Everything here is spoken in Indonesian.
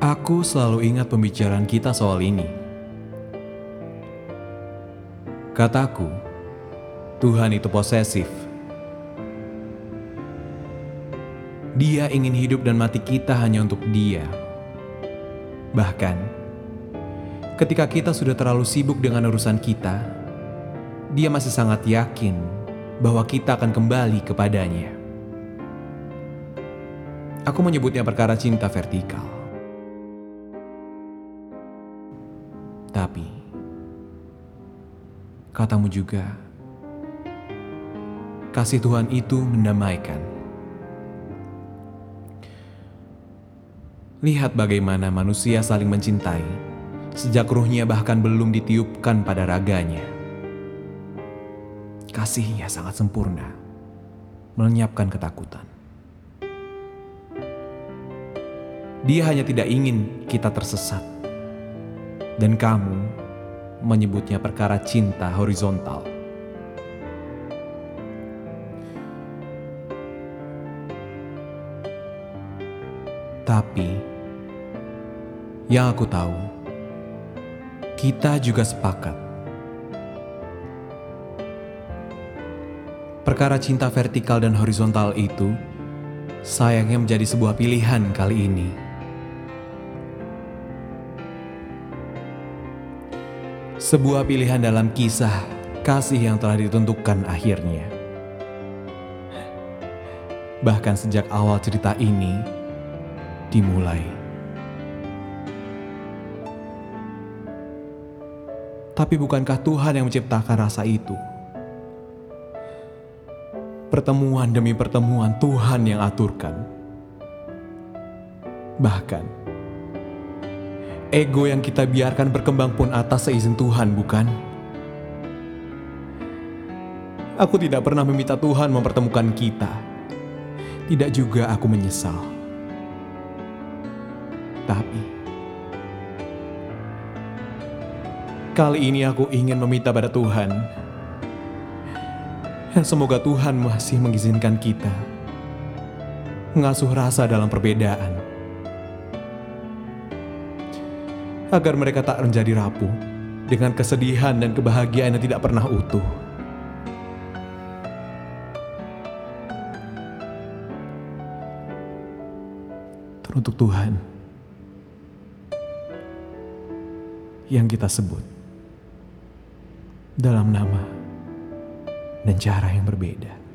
Aku selalu ingat pembicaraan kita soal ini. Kataku, Tuhan itu posesif. Dia ingin hidup dan mati kita hanya untuk Dia. Bahkan, ketika kita sudah terlalu sibuk dengan urusan kita, Dia masih sangat yakin bahwa kita akan kembali kepadanya. Aku menyebutnya perkara cinta vertikal. Tapi, katamu juga, kasih Tuhan itu mendamaikan. Lihat bagaimana manusia saling mencintai sejak ruhnya bahkan belum ditiupkan pada raganya. Kasihnya sangat sempurna, melenyapkan ketakutan. Dia hanya tidak ingin kita tersesat dan kamu menyebutnya perkara cinta horizontal. Tapi, yang aku tahu, kita juga sepakat. Perkara cinta vertikal dan horizontal itu sayangnya menjadi sebuah pilihan kali ini. Sebuah pilihan dalam kisah kasih yang telah ditentukan akhirnya. Bahkan sejak awal cerita ini dimulai. Tapi bukankah Tuhan yang menciptakan rasa itu? Pertemuan demi pertemuan Tuhan yang aturkan. Bahkan ego yang kita biarkan berkembang pun atas seizin Tuhan, bukan? Aku tidak pernah meminta Tuhan mempertemukan kita. Tidak juga aku menyesal. Tapi, kali ini aku ingin meminta pada Tuhan. Dan semoga Tuhan masih mengizinkan kita mengasuh rasa dalam perbedaan agar mereka tak menjadi rapuh dengan kesedihan dan kebahagiaan yang tidak pernah utuh. Teruntuk Tuhan yang kita sebut dalam nama dan cara yang berbeda.